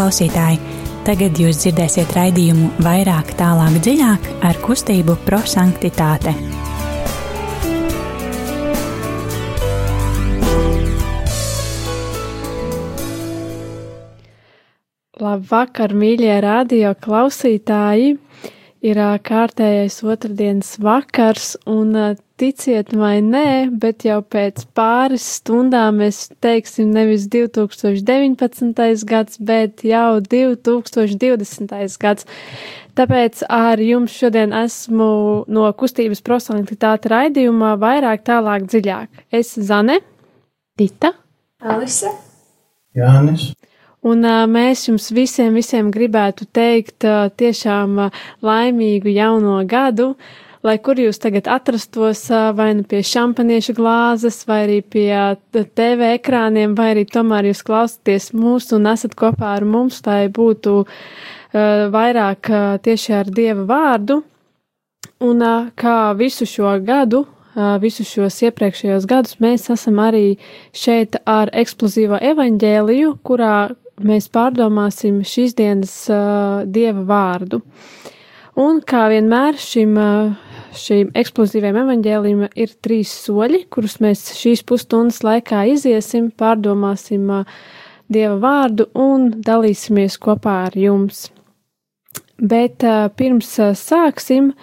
klausītāji! Tagad jūs dzirdēsiet raidījumu vairāk, tālāk, dziļāk ar kustību prosanktitāte. Labvakar, mīļie radio klausītāji! Ir kārtējais otrdienas vakars, un ticiet vai nē, bet jau pēc pāris stundām mēs teiksim nevis 2019. gads, bet jau 2020. gads. Tāpēc ar jums šodien esmu no kustības prosanktitāte raidījumā vairāk tālāk dziļāk. Es Zane, Tita, Alise, Jānis. Un uh, mēs jums visiem, visiem gribētu teikt uh, tiešām uh, laimīgu jauno gadu, lai kur jūs tagad atrastos, vai nu pie šampaniešu glāzes, vai arī pie TV ekrāniem, vai arī tomēr jūs klausāties mūs un esat kopā ar mums, lai būtu uh, vairāk uh, tieši ar Dieva vārdu. Un uh, kā visu šo gadu, visus šos iepriekšējos gadus, mēs esam arī šeit ar eksplozīvo evaņģēliju, kurā mēs pārdomāsim šīs dienas uh, dieva vārdu. Un kā vienmēr šim, uh, šīm eksplozīviem evaņģēlījumam ir trīs soļi, kurus mēs šīs pusstundas laikā iziesim, pārdomāsim dieva vārdu un dalīsimies kopā ar jums. Bet pirms sāksim,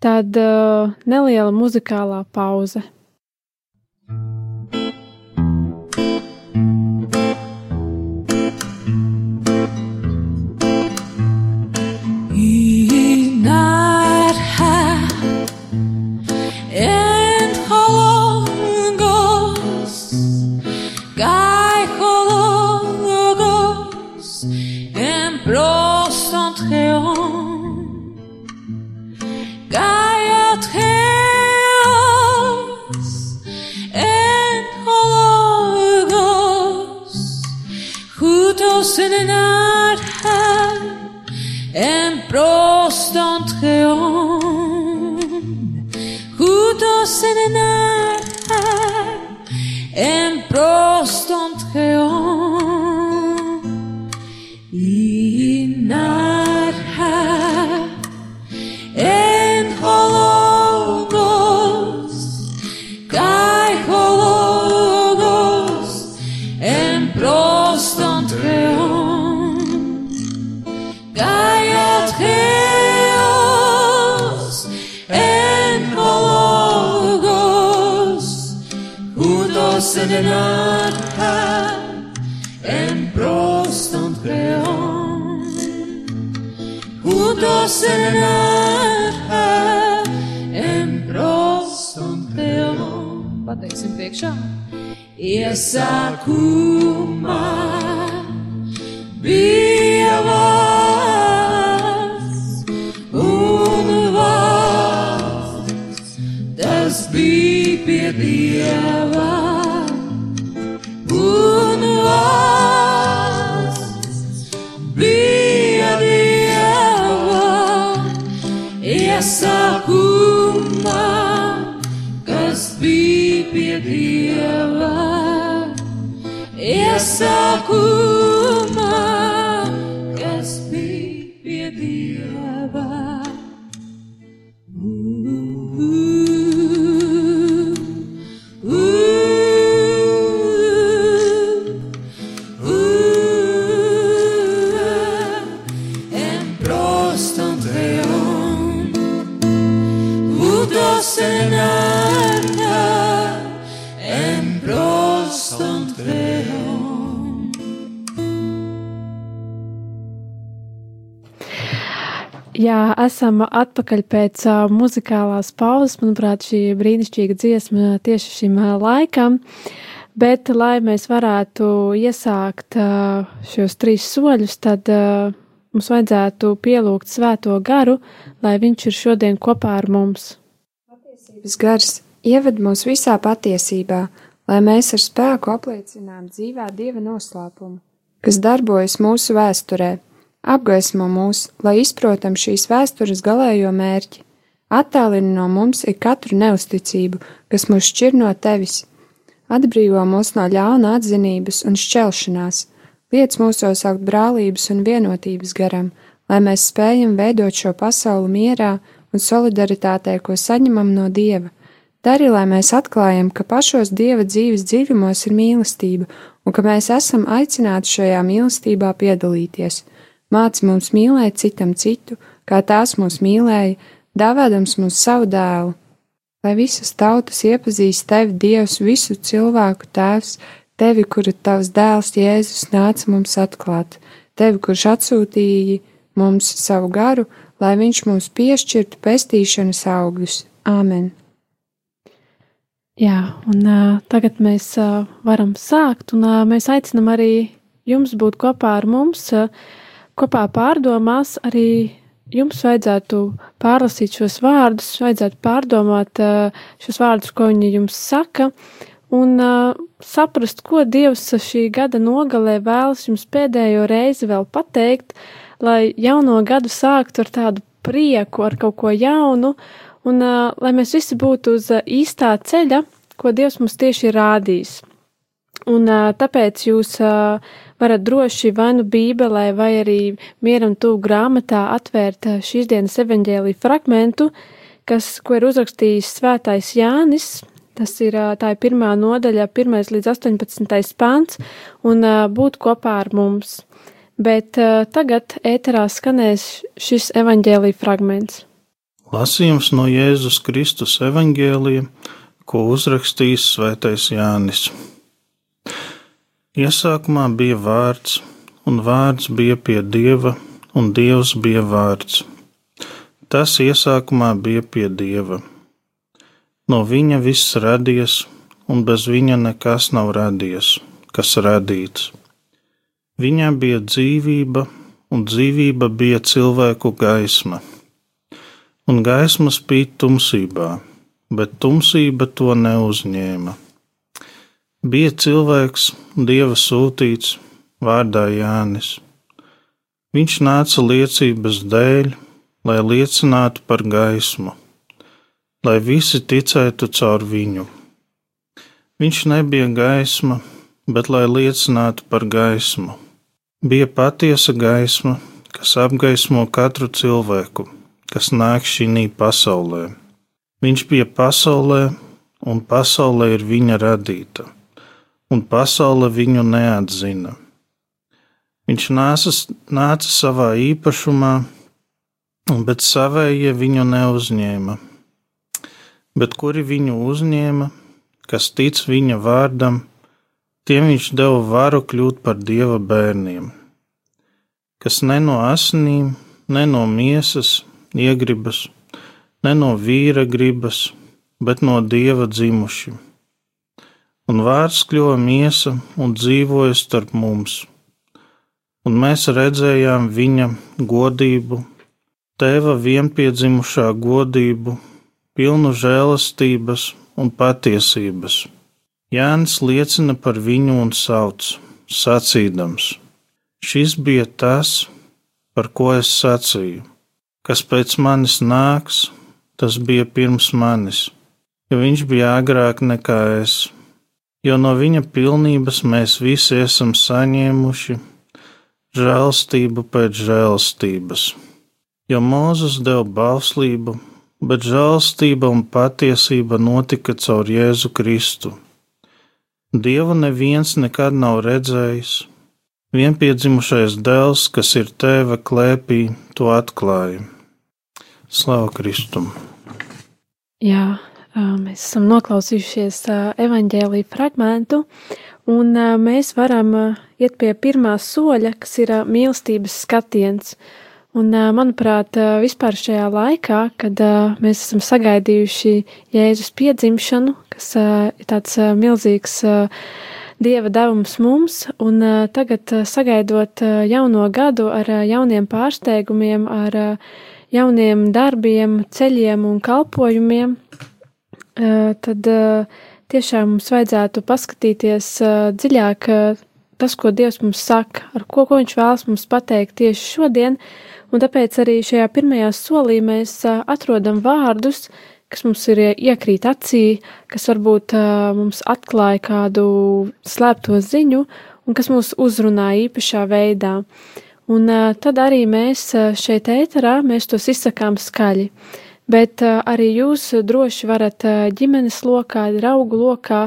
tad neliela muzikālā pauze. Pateiksim priekšā. Iesākumā iesākumā, Jā, esam atpakaļ pēc uh, muzikālās pauzes. Manuprāt, šī brīnišķīga dziesma tieši šim uh, laikam. Bet, lai mēs varētu iesākt uh, šos trīs soļus, tad uh, mums vajadzētu pielūgt svēto garu, lai viņš ir šodien kopā ar mums. Patiesības gars ieved mūs visā patiesībā, lai mēs ar spēku apliecinām dzīvā Dieva noslēpumu, kas darbojas mūsu vēsturē, apgaismo mūs, lai izprotam šīs vēstures galējo mērķi, attālina no mums ir katru neusticību, kas mūs šķir no tevis, atbrīvo mūs no ļauna atzinības un šķelšanās, liec mūsos augt brālības un vienotības garam, lai mēs spējam veidot šo pasauli mierā un solidaritātē, ko saņemam no Dieva. Dari, lai mēs atklājam, ka pašos Dieva dzīves dziļumos ir mīlestība un ka mēs esam aicināti šajā mīlestībā piedalīties. Māci mums mīlēt citam citu, kā tās mūs mīlēja, dāvādams mums savu dēlu. Lai visas tautas iepazīst tevi, Dievs, visu cilvēku tēvs, tevi, kuru tavs dēls Jēzus nāca mums atklāt, tevi, kurš atsūtīja mums savu garu, lai viņš mums piešķirtu pestīšanas augļus. Āmen! Jā, un uh, tagad mēs uh, varam sākt, un uh, mēs aicinam arī jums būt kopā ar mums, uh, kopā pārdomās. Arī jums vajadzētu pārlasīt šos vārdus, vajadzētu pārdomāt uh, šos vārdus, ko viņi jums saka, un uh, saprast, ko Dievs šī gada nogalē vēlas jums pēdējo reizi vēl pateikt, lai jauno gadu sāktu ar tādu prieku, ar kaut ko jaunu un uh, lai mēs visi būtu uz īstā ceļa, ko Dievs mums tieši ir rādījis. Un tāpēc jūs uh, varat droši vai nu Bībelē, vai arī mieram tūlīt grāmatā atvērt uh, šīs dienas evaņģēlīju fragmentu, kas, ko ir uzrakstījis Svētais Jānis. Tas ir tā ir pirmā nodaļa, 1 līdz 18 pāns, un būt kopā ar mums. Bet tagad ēterā skanēs šis evaņģēlīja fragments. Lasījums no Jēzus Kristus evaņģēlija, ko uzrakstījis Svētais Jānis. Iesākumā bija vārds, un vārds bija pie Dieva, un Dievs bija vārds. Tas iesākumā bija pie Dieva. No viņa viss radies, un bez viņa nekas nav radies, kas radīts. Viņā bija dzīvība, un dzīvība bija cilvēku gaisma un gaisma spīd tumsībā, bet tumsība to neuzņēma. Bija cilvēks, dieva sūtīts, vārdā Jānis. Viņš nāca liecības dēļ, lai liecinātu par gaismu, lai visi ticētu caur viņu. Viņš nebija gaisma, bet lai liecinātu par gaismu. Bija patiesa gaisma, kas apgaismo katru cilvēku kas nāk šī pasaulē. Viņš bija pasaulē, un pasaulē ir viņa radīta, un pasaule viņu neatzina. Viņš nāca, nāca savā īpašumā, bet savējie viņu neuzņēma. Bet kuri viņu uzņēma, kas tic viņa vārdam, tiem viņš deva varu kļūt par dieva bērniem, kas ne no asinīm, ne no miesas, iegribas, ne no vīra gribas, bet no dieva dzimuši. Un vārds kļuva miesa un dzīvoja starp mums, un mēs redzējām viņa godību, tēva vienpiedzimušā godību, pilnu žēlastības un patiesības. Jānis liecina par viņu un sauc, sacīdams: Šis bija tas, par ko es sacīju. Kas pēc manis nāks, tas bija pirms manis, jo viņš bija agrāk nekā es, jo no viņa pilnības mēs visi esam saņēmuši žēlstību pēc žēlstības. Jo Mūzes deva bauslību, bet žēlstība un patiesība notika caur Jēzu Kristu. Dievu neviens nekad nav redzējis. Vienpiedzimušais dēls, kas ir tēva klēpī, to atklāja. Slavu Kristum! Jā, mēs esam noklausījušies evaņģēlīju fragmentu, un mēs varam iet pie pirmā soļa, kas ir mīlestības skatiens. Un, manuprāt, vispār šajā laikā, kad mēs esam sagaidījuši Jēzus piedzimšanu, kas ir tāds milzīgs dieva devums mums, un tagad sagaidot jauno gadu ar jauniem pārsteigumiem, ar jauniem darbiem, ceļiem un kalpojumiem, tad tiešām mums vajadzētu paskatīties dziļāk tas, ko Dievs mums saka, ar ko, ko Viņš vēlas mums pateikt tieši šodien, un tāpēc arī šajā pirmajā solī mēs atrodam vārdus, kas mums ir iekrīt acī, kas varbūt mums atklāja kādu slēpto ziņu, un kas mūs uzrunā īpašā veidā. Un uh, tad arī mēs šeit ēterā, mēs tos izsakām skaļi. Bet uh, arī jūs droši varat uh, ģimenes lokā, draugu lokā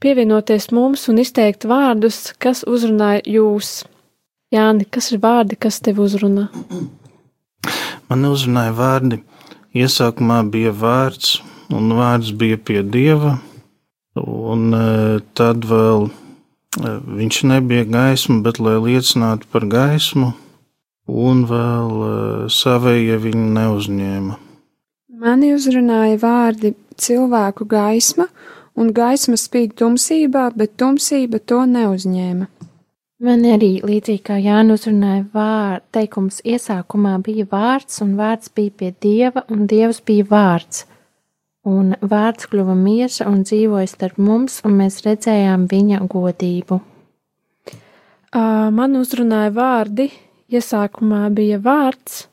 pievienoties mums un izteikt vārdus, kas uzrunā jūs. Jāni, kas ir vārdi, kas tev uzrunā? Man uzrunāja vārdi. Iesākumā bija vārds, un vārds bija pie dieva, un tad vēl Viņš nebija gaisma, bet lai liecinātu par gaismu, un vēl savējie viņu neuzņēma. Mani uzrunāja vārdi cilvēku gaisma, un gaisma spīd tumsībā, bet tumsība to neuzņēma. Man arī līdzīgi kā Jānis uzrunāja vārdu, teikums iesākumā bija vārds, un vārds bija pie dieva, un dievs bija vārds un vārds kļuva miesa un dzīvoja starp mums, un mēs redzējām viņa godību. Man uzrunāja vārdi, iesākumā bija vārds,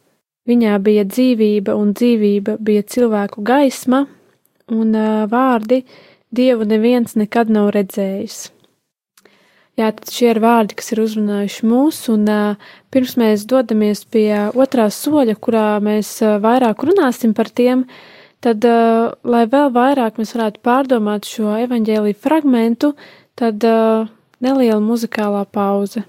viņā bija dzīvība, un dzīvība bija cilvēku gaisma, un vārdi Dievu neviens nekad nav redzējis. Jā, tad šie ir vārdi, kas ir uzrunājuši mūs, un uh, pirms mēs dodamies pie otrā soļa, kurā mēs uh, vairāk runāsim par tiem, uh, tad, uh, lai vēl vairāk mēs varētu pārdomāt šo evaņģēlīju fragmentu, tad uh, neliela muzikālā pauze.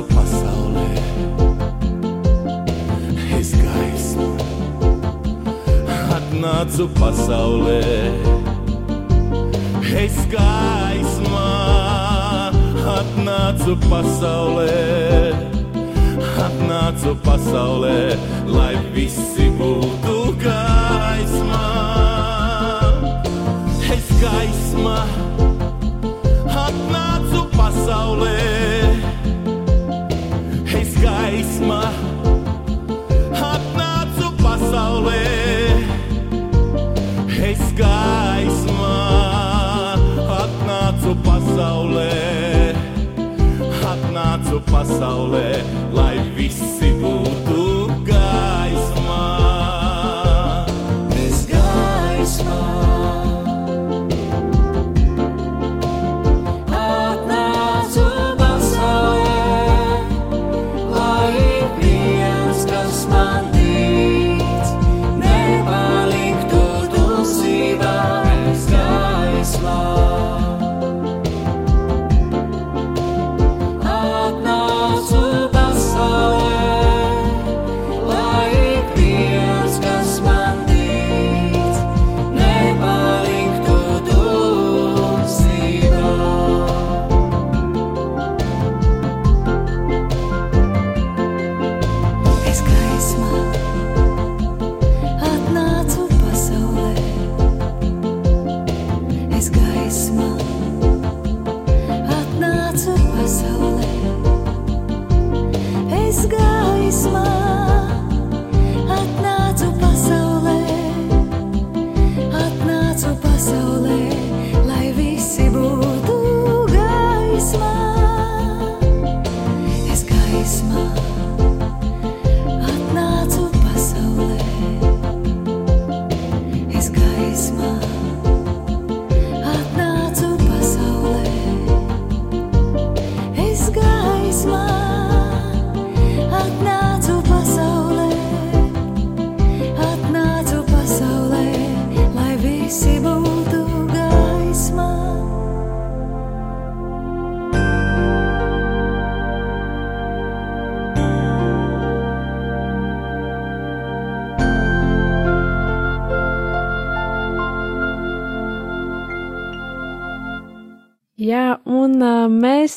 mūsu pasaulē es gaismu atnācu pasaulē es gaismā atnācu pasaulē atnācu pasaulē lai visi būtu gaismā es gaismā atnācu pasaulē gaisma atnācu pasaulē. Es gaismā atnācu pasaulē, atnācu pasaulē, lai visi būtu.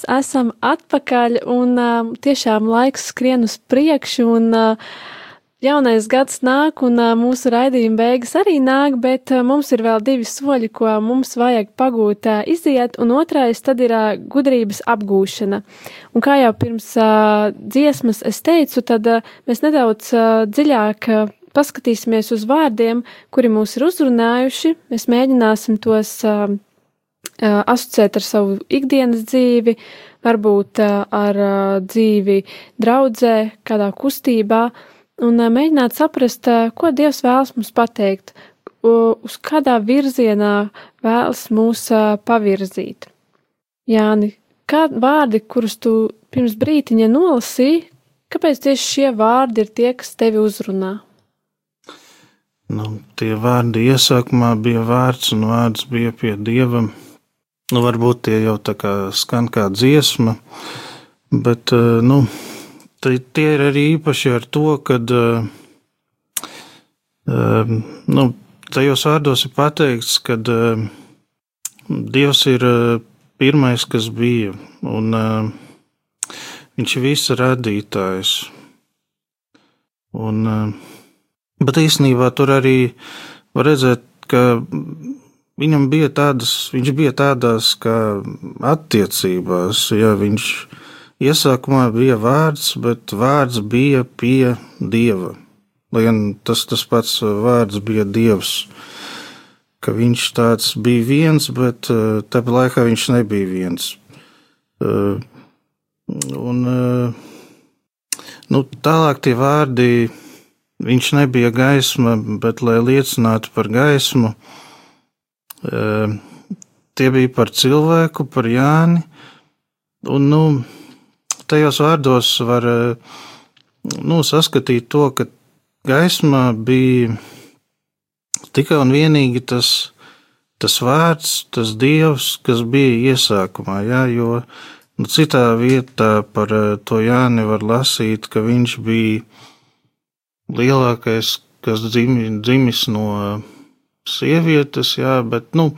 Mēs esam atpakaļ, un uh, tiešām laiks skrien uz priekšu, un uh, jaunais gads nāk, un uh, mūsu raidījuma beigas arī nāk, bet uh, mums ir vēl divi soļi, ko mums vajag pagūt, uh, iziet, un otrais tad ir uh, gudrības apgūšana. Un kā jau pirms uh, dziesmas es teicu, tad uh, mēs nedaudz uh, dziļāk. Uh, Paskatīsimies uz vārdiem, kuri mūs ir uzrunājuši. Mēs mēģināsim tos uh, asociēt ar savu ikdienas dzīvi, varbūt ar dzīvi draudzē, kādā kustībā, un mēģināt saprast, ko Dievs vēlas mums pateikt, uz kādā virzienā vēlas mūs pavirzīt. Jāni, kādi vārdi, kurus tu pirms brītiņa nolasīji, kāpēc tieši šie vārdi ir tie, kas tevi uzrunā? Nu, tie vārdi iesākumā bija vārds, un vārds bija pie Dieva Nu, varbūt tie jau tā kā skan kā dziesma, bet eh, nu, tie ir arī īpaši ar to, ka uh, nu, tajos vārdos ir pateikts, ka Dievs ir pirmais, kas bija, un Viņš ir visa radītājs. Un, bet īstenībā tur arī var redzēt, ka viņam bija tādas, viņš bija tādās kā attiecībās, ja viņš iesākumā bija vārds, bet vārds bija pie dieva. Lai gan tas, tas pats vārds bija dievs, ka viņš tāds bija viens, bet eh, tāpat laikā viņš nebija viens. Eh, un, eh, nu, tālāk tie vārdi, viņš nebija gaisma, bet lai liecinātu par gaismu, tie bija par cilvēku, par Jāni. Un, nu, tajos vārdos var nu, saskatīt to, ka gaismā bija tikai un vienīgi tas, tas vārds, tas dievs, kas bija iesākumā. Jā, jo nu, citā vietā par eh, to Jāni var lasīt, ka viņš bija lielākais, kas dzimis no sievietes, jā, bet nu,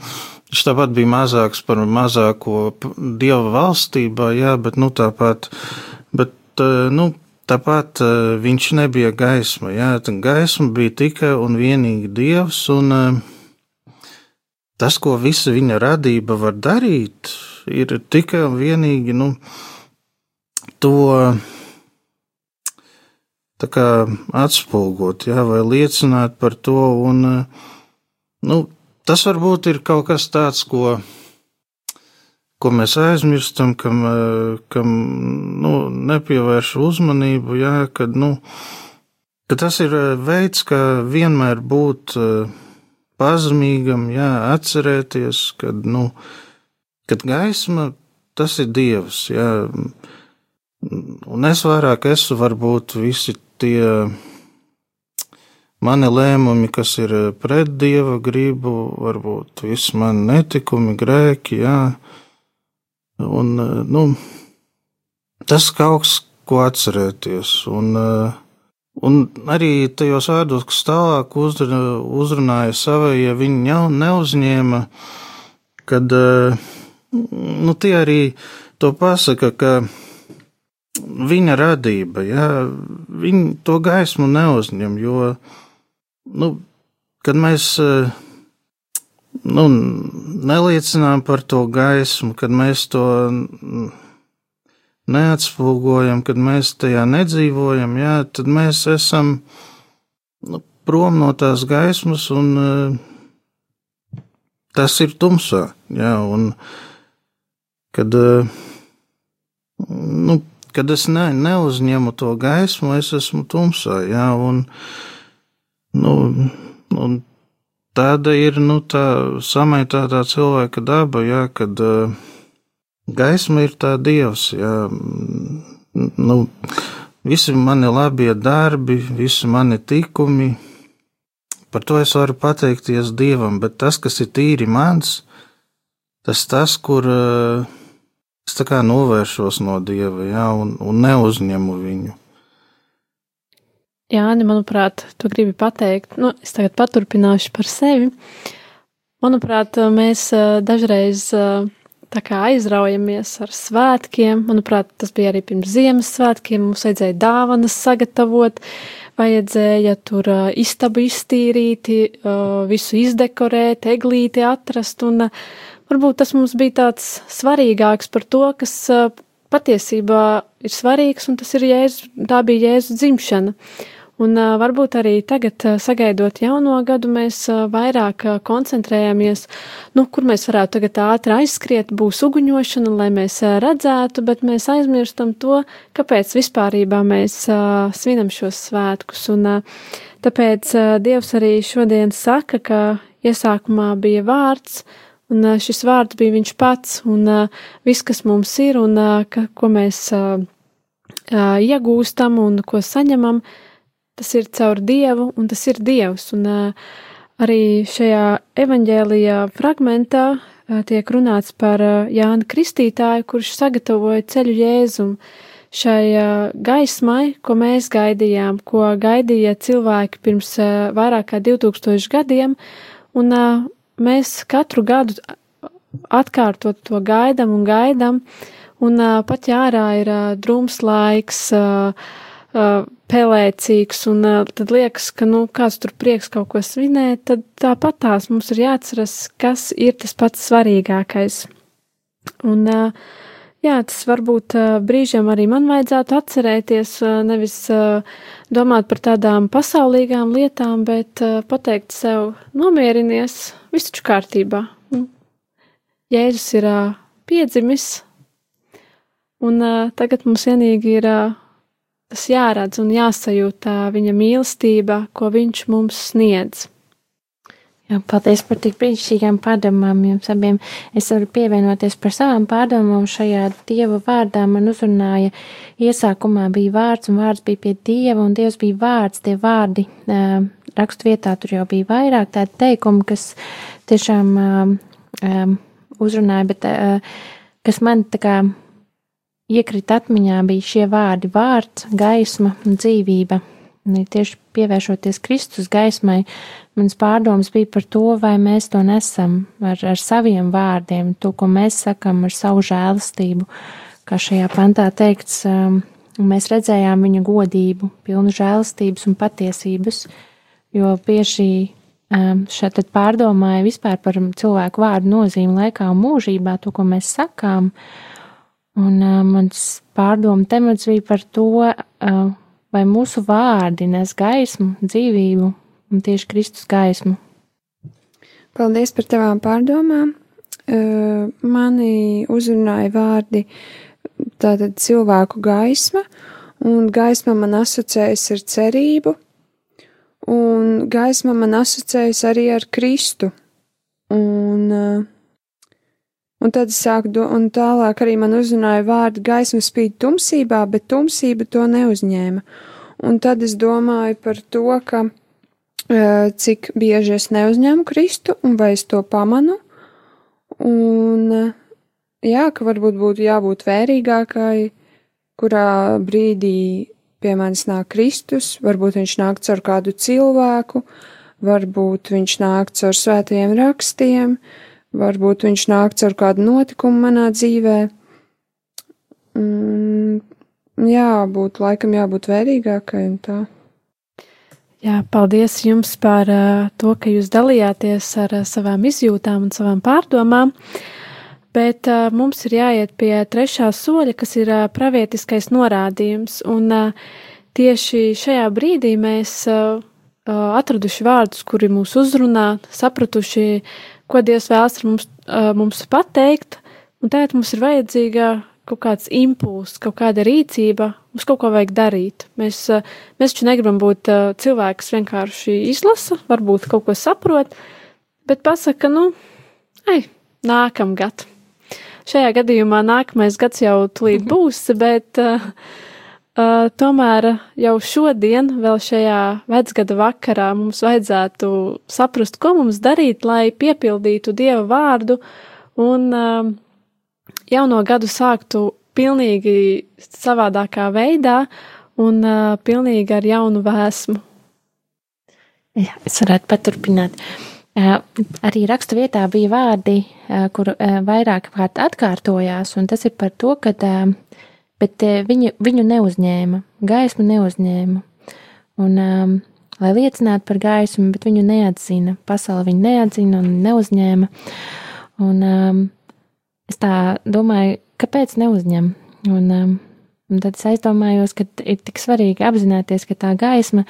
viņš tāpat bija mazāks par mazāko dieva valstībā, jā, bet nu, tāpat, bet, eh, nu, tāpat eh, viņš nebija gaisma. Jā, gaisma bija tikai un vienīgi dievs, un eh, tas, ko visa viņa radība var darīt, ir tikai un vienīgi nu, to atspoguļot, vai liecināt par to. Un, uh, Nu, tas varbūt ir kaut kas tāds, ko, ko mēs aizmirstam, kam, kam nu, nepievērš uzmanību. Jā, kad, nu, ka tas ir veids, kā vienmēr būt pazemīgam, jā, atcerēties, kad, nu, kad gaisma tas ir dievs. Jā, un es vairāk esmu varbūt visi tie mani lēmumi, kas ir eh, pret dieva gribu, varbūt visi mani netikumi, grēki, jā. Un, eh, nu, tas kaut kas, ko atcerēties. Un, eh, un arī tajos vārdos, kas tālāk uzrunāja savai, ja viņi jau neuzņēma, kad, nu, tie arī to pasaka, ka viņa radība, jā, viņi to gaismu neuzņem, jo, nu, kad mēs eh, nu, neliecinām par to gaismu, kad mēs to neatspūgojam, kad mēs tajā nedzīvojam, jā, tad mēs esam nu, prom no tās gaismas, un uh, tas ir tumsā. Jā, un kad, uh, nu, kad es ne, neuzņemu to gaismu, es esmu tumsā. Jā, un, uh, Nu, un tāda ir nu, tā samaitātā cilvēka daba, jā, kad uh, gaisma ir tā dievs. Jā, nu, visi mani labie darbi, visi mani tikumi, par to es varu pateikties dievam, bet tas, kas ir tīri mans, tas tas, kur uh, es tā kā novēršos no dieva, jā, un, un neuzņemu viņu. Jā, manuprāt, tu gribi pateikt, nu, es tagad paturpināšu par sevi. Manuprāt, mēs dažreiz tā kā aizraujamies ar svētkiem. Manuprāt, tas bija arī pirms Ziemassvētkiem. Mums vajadzēja dāvanas sagatavot, vajadzēja tur uh, istabu iztīrīt, visu izdekorēt, eglīti atrast. Un varbūt tas mums bija tāds svarīgāks par to, kas patiesībā ir svarīgs, un tas ir Jēzus, tā bija Jēzus dzimšana. Un varbūt arī tagad, sagaidot jauno gadu, mēs vairāk koncentrējamies, nu, kur mēs varētu tagad ātri aizskriet, būs uguņošana, lai mēs redzētu, bet mēs aizmirstam to, kāpēc vispārībā mēs svinam šos svētkus. Un tāpēc Dievs arī šodien saka, ka iesākumā bija vārds, un šis vārds bija viņš pats, un viss, kas mums ir, un ka, ko mēs iegūstam un ko saņemam, tas ir caur Dievu, un tas ir Dievs. Un uh, arī šajā evaņģēlijā fragmentā uh, tiek runāts par uh, Jānu Kristītāju, kurš sagatavoja ceļu Jēzum šai gaismai, ko mēs gaidījām, ko gaidīja cilvēki pirms vairāk kā 2000 gadiem, un mēs katru gadu atkārtot to gaidam un gaidam, un pat jārā ir drūms laiks, uh, uh, pelēcīgs, un uh, tad liekas, ka, nu, kāds tur prieks kaut ko svinēt, tad tāpat tās mums ir jāatceras, kas ir tas pats svarīgākais. Un, uh, jā, tas varbūt uh, brīžiem arī man vajadzētu atcerēties, uh, nevis uh, domāt par tādām pasaulīgām lietām, bet uh, pateikt sev, nomierinies, viss taču kārtībā. Nu, Jēzus ir uh, piedzimis, un uh, tagad mums vienīgi ir uh, tas jāredz un jāsajūt viņa mīlestība, ko viņš mums sniedz. Jā, paldies par tik brīnišķīgām pārdomām jums abiem. Es varu pievienoties par savām pārdomām šajā Dieva vārdā. Man uzrunāja, iesākumā bija vārds, un vārds bija pie Dieva, un Dievs bija vārds, tie vārdi. Rakstu vietā tur jau bija vairāk tādi teikumi, kas tiešām um, uzrunāja, bet uh, kas man tā kā iekrita atmiņā bija šie vārdi - vārds, gaisma dzīvība. Tieši pievēršoties Kristus gaismai, mans pārdoms bija par to, vai mēs to nesam ar, ar saviem vārdiem, to, ko mēs sakam ar savu žēlastību. Kā šajā pantā teikts, um, mēs redzējām viņa godību, pilnu žēlastības un patiesības, jo bieži um, šeit pārdomāja vispār par cilvēku vārdu nozīmi laikā un mūžībā, to, ko mēs sakām. Uh, Un uh, mans pārdomu temats bija par to, uh, vai mūsu vārdi nes gaismu, dzīvību un tieši Kristus gaismu. Paldies par tavām pārdomām. Uh, mani uzrunāja vārdi tātad cilvēku gaisma, un gaisma man asociējas ar cerību, un gaisma man asociējas arī ar Kristu. Un uh, Un tad es sāku, do, un tālāk arī man uzrunāja vārdu gaisma spīd tumsībā, bet tumsība to neuzņēma. Un tad es domāju par to, ka cik bieži es neuzņemu Kristu un vai es to pamanu. Un jā, ka varbūt būtu jābūt vērīgākai, kurā brīdī pie manis nāk Kristus, varbūt viņš nāk caur kādu cilvēku, varbūt viņš nāk caur svētajiem rakstiem, uh, Varbūt viņš nāk ar kādu notikumu manā dzīvē. Mm, jā, būt laikam jābūt vērīgākai un tā. Jā, paldies jums par uh, to, ka jūs dalījāties ar uh, savām izjūtām un savām pārdomām. Bet uh, mums ir jāiet pie trešā soļa, kas ir uh, pravietiskais norādījums. Un uh, tieši šajā brīdī mēs uh, atraduši vārdus, kuri mūs uzrunā, sapratuši uh, ko Dievs vēlas mums, uh, mums pateikt, un tagad mums ir vajadzīga kaut kāds impulss, kaut kāda rīcība, mums kaut ko vajag darīt. Mēs, uh, mēs taču negribam būt uh, cilvēki, kas vienkārši izlasa, varbūt kaut ko saprot, bet pasaka, nu, ai, nākamgad. Šajā gadījumā nākamais gads jau tūlīt būs, bet uh, Uh, tomēr jau šodien, vēl šajā vecgada vakarā, mums vajadzētu saprast, ko mums darīt, lai piepildītu Dieva vārdu un uh, jauno gadu sāktu pilnīgi savādākā veidā un uh, pilnīgi ar jaunu vēsmu. Jā, es varētu paturpināt. Arī rakstu vietā bija vārdi, kur vairāk kārt atkārtojās, un tas ir par to, ka bet viņu, viņu neuzņēma, gaismu neuzņēma. Un, um, lai liecinātu par gaismu, bet viņu neatzina. Pasaule viņu neatzina un neuzņēma. Un, um, es tā domāju, kāpēc neuzņem? Un, um, un tad es aizdomājos, ka ir tik svarīgi apzināties, ka tā gaisma,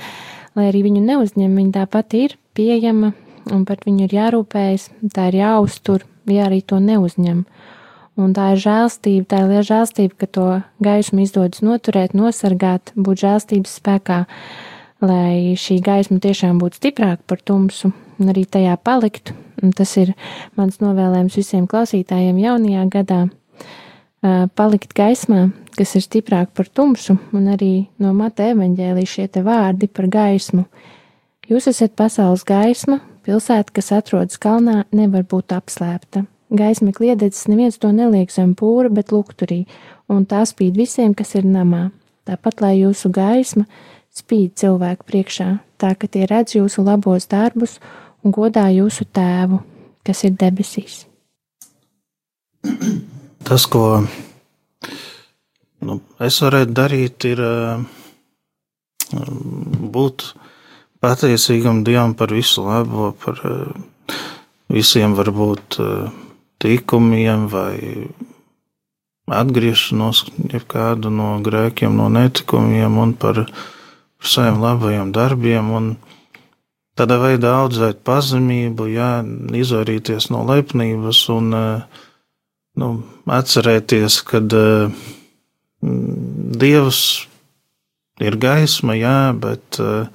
lai arī viņu neuzņem, viņa tāpat ir pieejama un par viņu ir jārūpējas, tā ir jāuztur, ja arī to neuzņem. Un tā ir žēlstība, tā ir liela žēlstība, ka to gaismu izdodas noturēt, nosargāt, būt žēlstības spēkā, lai šī gaisma tiešām būtu stiprāka par tumsu un arī tajā paliktu. Un tas ir mans novēlējums visiem klausītājiem jaunajā gadā palikt gaismā, kas ir stiprāk par tumsu, un arī no Mata evaņģēlī šie te vārdi par gaismu. Jūs esat pasaules gaisma, Pilsēta, kas atrodas kalnā, nevar būt apslēpta. Gaisma kliededzis neviens to neliek zem pūra, bet lukturī, un tā spīd visiem, kas ir namā. Tāpat, lai jūsu gaisma spīd cilvēku priekšā, tā ka tie redz jūsu labos darbus un godā jūsu tēvu, kas ir debesīs. Tas, ko nu, es varētu darīt, ir uh, būt pateicīgam Dievam par visu labo, par eh, visiem varbūt eh, tikumiem vai atgriešanos kādu no grēkiem, no netikumiem un par, saviem labajiem darbiem. Tādā veidā audzēt pazemību, jā, izvairīties no lepnības un eh, nu, atcerēties, ka Dievs ir gaisma, jā, bet uh,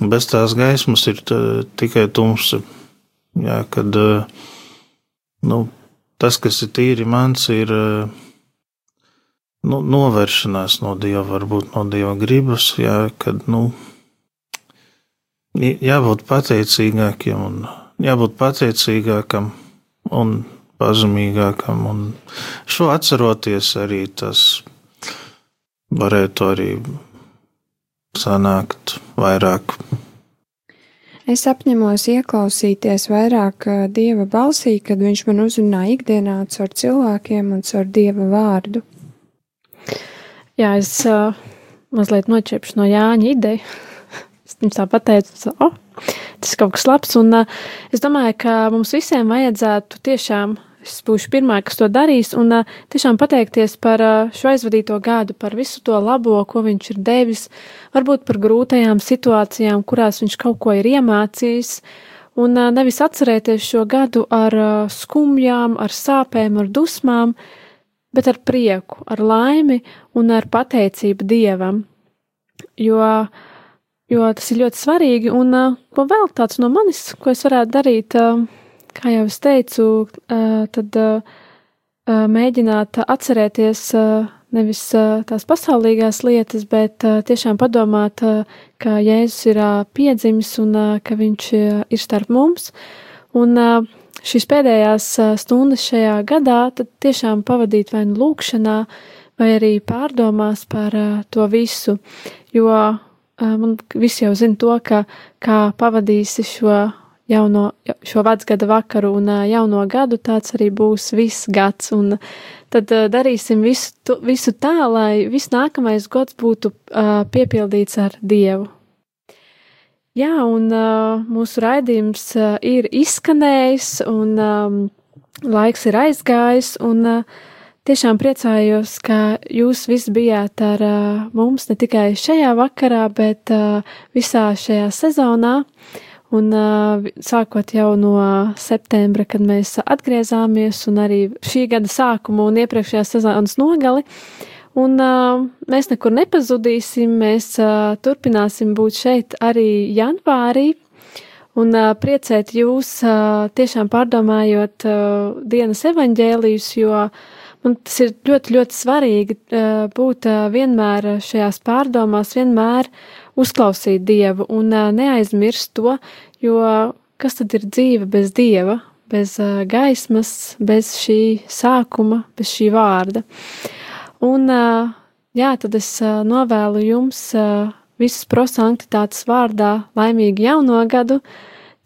Bez tās gaismas ir tikai tumsa. Jā, kad nu, tas, kas ir tīri mans, ir nu, novēršanās no dieva, varbūt no dieva gribas. Jā, kad nu, jābūt pateicīgākiem un jābūt pateicīgākam un pazemīgākam. Un šo atceroties arī tas varētu arī sanākt vairāk. Es apņemos ieklausīties vairāk dieva balsī, kad viņš man uzrunā ikdienā caur cilvēkiem un caur dieva vārdu. Jā, es uh, mazliet noķepšu no Jāņa ideju. es viņam tā pateicu, oh, tas ir kaut kas labs, un uh, es domāju, ka mums visiem vajadzētu tiešām es būšu pirmā, kas to darīs, un uh, tiešām pateikties par uh, šo aizvadīto gadu, par visu to labo, ko viņš ir devis, varbūt par grūtajām situācijām, kurās viņš kaut ko ir iemācījis, un uh, nevis atcerēties šo gadu ar uh, skumjām, ar sāpēm, ar dusmām, bet ar prieku, ar laimi un ar pateicību Dievam. Jo, jo tas ir ļoti svarīgi, un ko vēl tāds no manis, ko es varētu darīt, uh, kā jau es teicu, tad mēģināt atcerēties nevis tās pasaulīgās lietas, bet tiešām padomāt, ka Jēzus ir piedzimis un ka viņš ir starp mums. Un šīs pēdējās stundas šajā gadā tad tiešām pavadīt vai nu lūkšanā, vai arī pārdomās par to visu, jo man visi jau zina to, ka kā pavadīsi šo jauno, šo vecgada vakaru un jauno gadu, tāds arī būs viss gads. Un tad darīsim visu, visu tā, lai viss nākamais gads būtu piepildīts ar Dievu. Jā, un uh, mūsu raidījums uh, ir izskanējis, un um, laiks ir aizgājis, un uh, tiešām priecājos, ka jūs visi bijāt ar uh, mums ne tikai šajā vakarā, bet uh, visā šajā sezonā. Uh, Un sākot jau no septembra, kad mēs atgriezāmies, un arī šī gada sākumu un iepriekšējās sezonas nogali, un mēs nekur nepazudīsim, mēs turpināsim būt šeit arī janvārī, un priecēt jūs tiešām pārdomājot dienas evaņģēlijus, jo man tas ir ļoti, ļoti svarīgi būt vienmēr šajās pārdomās, vienmēr uh, uzklausīt Dievu un neaizmirst to, jo kas tad ir dzīve bez Dieva, bez gaismas, bez šī sākuma, bez šī vārda. Un, jā, tad es novēlu jums visas prosanktitātes vārdā laimīgu jauno gadu,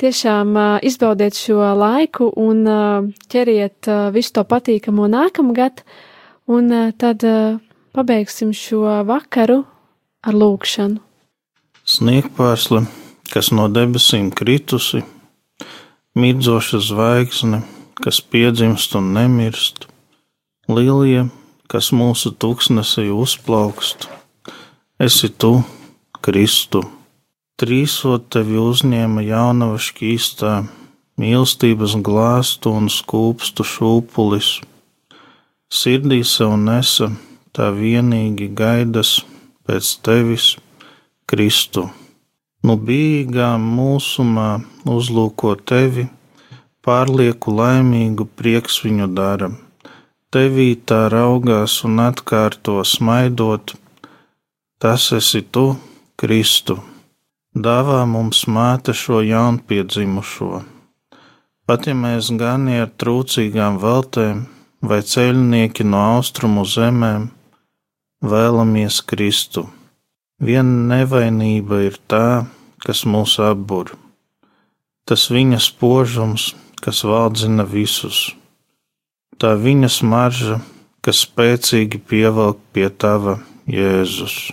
tiešām izbaudiet šo laiku un ķeriet visu to patīkamo nākamgad, un tad pabeigsim šo vakaru ar lūkšanu. Sniegpārsle, kas no debesīm kritusi, mirdzoša zvaigzne, kas piedzimst un nemirst, lielie, kas mūsu tūkstnesī uzplaukst, esi tu, Kristu. Trīsot tevi uzņēma jaunava šķīstā, mīlestības glāstu un skūpstu šūpulis. Sirdī sev nesa, tā vienīgi gaidas pēc tevis, Kristu. Nu bijīgā mūsumā uzlūko tevi, pārlieku laimīgu prieks viņu dara. Tevī tā raugās un atkārto smaidot, tas esi tu, Kristu dāvā mums māte šo jaunpiedzimušo. Pat ja mēs gani ar trūcīgām veltēm vai ceļnieki no austrumu zemēm, vēlamies Kristu. Viena nevainība ir tā, kas mūs apbur. Tas viņa spožums, kas valdzina visus. Tā viņa smarža, kas spēcīgi pievelk pie tava Jēzus.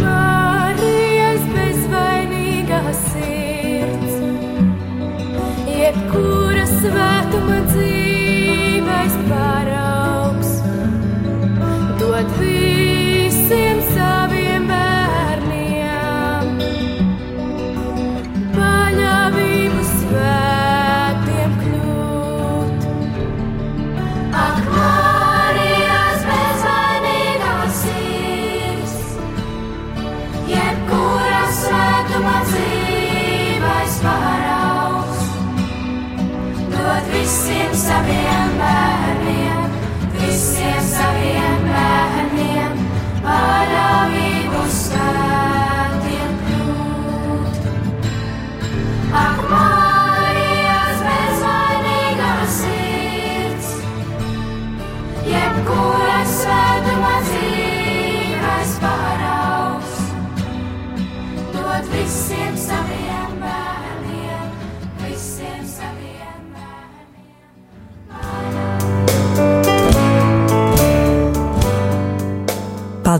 Ak, visiem saviem bērniem, visiem saviem bērniem, paļāvību svētiem